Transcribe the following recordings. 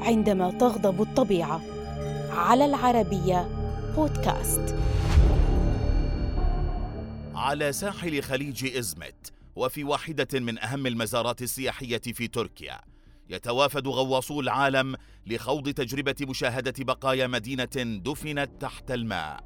عندما تغضب الطبيعة. على العربية بودكاست. على ساحل خليج إزمت وفي واحدة من أهم المزارات السياحية في تركيا يتوافد غواصو العالم لخوض تجربة مشاهدة بقايا مدينة دفنت تحت الماء.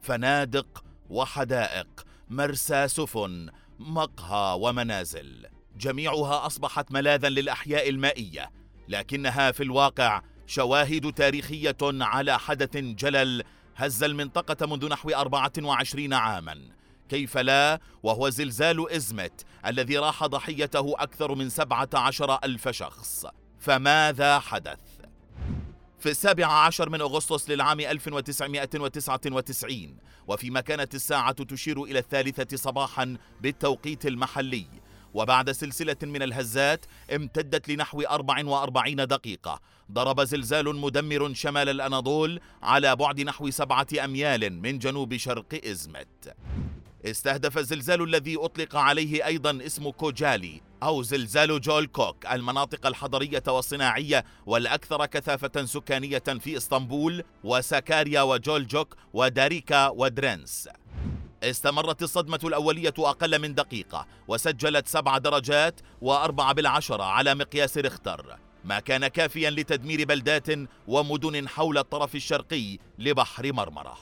فنادق وحدائق مرسى سفن مقهى ومنازل. جميعها أصبحت ملاذا للأحياء المائية لكنها في الواقع شواهد تاريخية على حدث جلل هز المنطقة منذ نحو 24 عاما. كيف لا؟ وهو زلزال إزمت الذي راح ضحيته أكثر من 17 ألف شخص. فماذا حدث؟ في السابع عشر من أغسطس للعام 1999 وفيما كانت الساعة تشير إلى الثالثة صباحا بالتوقيت المحلي وبعد سلسلة من الهزات امتدت لنحو 44 دقيقة. ضرب زلزال مدمر شمال الأناضول على بعد نحو سبعة أميال من جنوب شرق إزمت. استهدف الزلزال الذي أطلق عليه أيضا اسم كوجالي أو زلزال جول كوك المناطق الحضرية والصناعية والأكثر كثافة سكانية في إسطنبول وسكاريا وجولجوك وداريكا ودرنس. استمرت الصدمة الأولية أقل من دقيقة وسجلت سبع درجات وأربع بالعشرة على مقياس ريختر. ما كان كافيا لتدمير بلدات ومدن حول الطرف الشرقي لبحر مرمرة.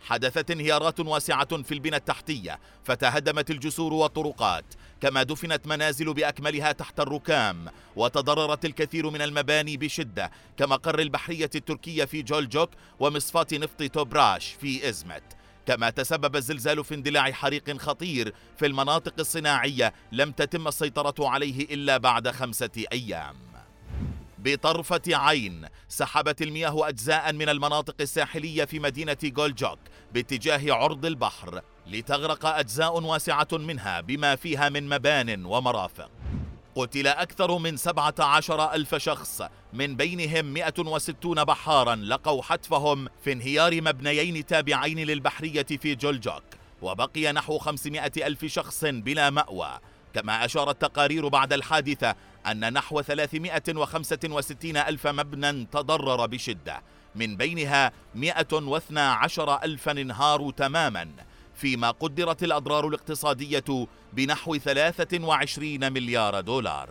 حدثت انهيارات واسعة في البنى التحتية فتهدمت الجسور والطرقات كما دفنت منازل بأكملها تحت الركام وتضررت الكثير من المباني بشدة كمقر البحرية التركية في جولجوك ومصفاة نفط توبراش في إزمت. كما تسبب الزلزال في اندلاع حريق خطير في المناطق الصناعية لم تتم السيطرة عليه إلا بعد خمسة أيام. بطرفة عين سحبت المياه أجزاء من المناطق الساحلية في مدينة جولجوك باتجاه عرض البحر لتغرق أجزاء واسعة منها بما فيها من مبان ومرافق. قتل أكثر من 17 ألف شخص من بينهم 160 بحارا لقوا حتفهم في انهيار مبنيين تابعين للبحرية في جولجوك وبقي نحو 500 ألف شخص بلا مأوى. كما أشارت تقارير بعد الحادثة أن نحو 365 ألف مبنى تضرر بشدة من بينها 112 ألفا انهاروا تماما. فيما قدرت الأضرار الاقتصادية بنحو 23 مليار دولار.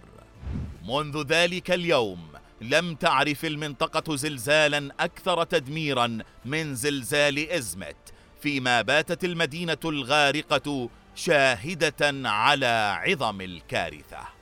منذ ذلك اليوم لم تعرف المنطقة زلزالا أكثر تدميرا من زلزال إزمت فيما باتت المدينة الغارقة شاهدة على عظم الكارثة.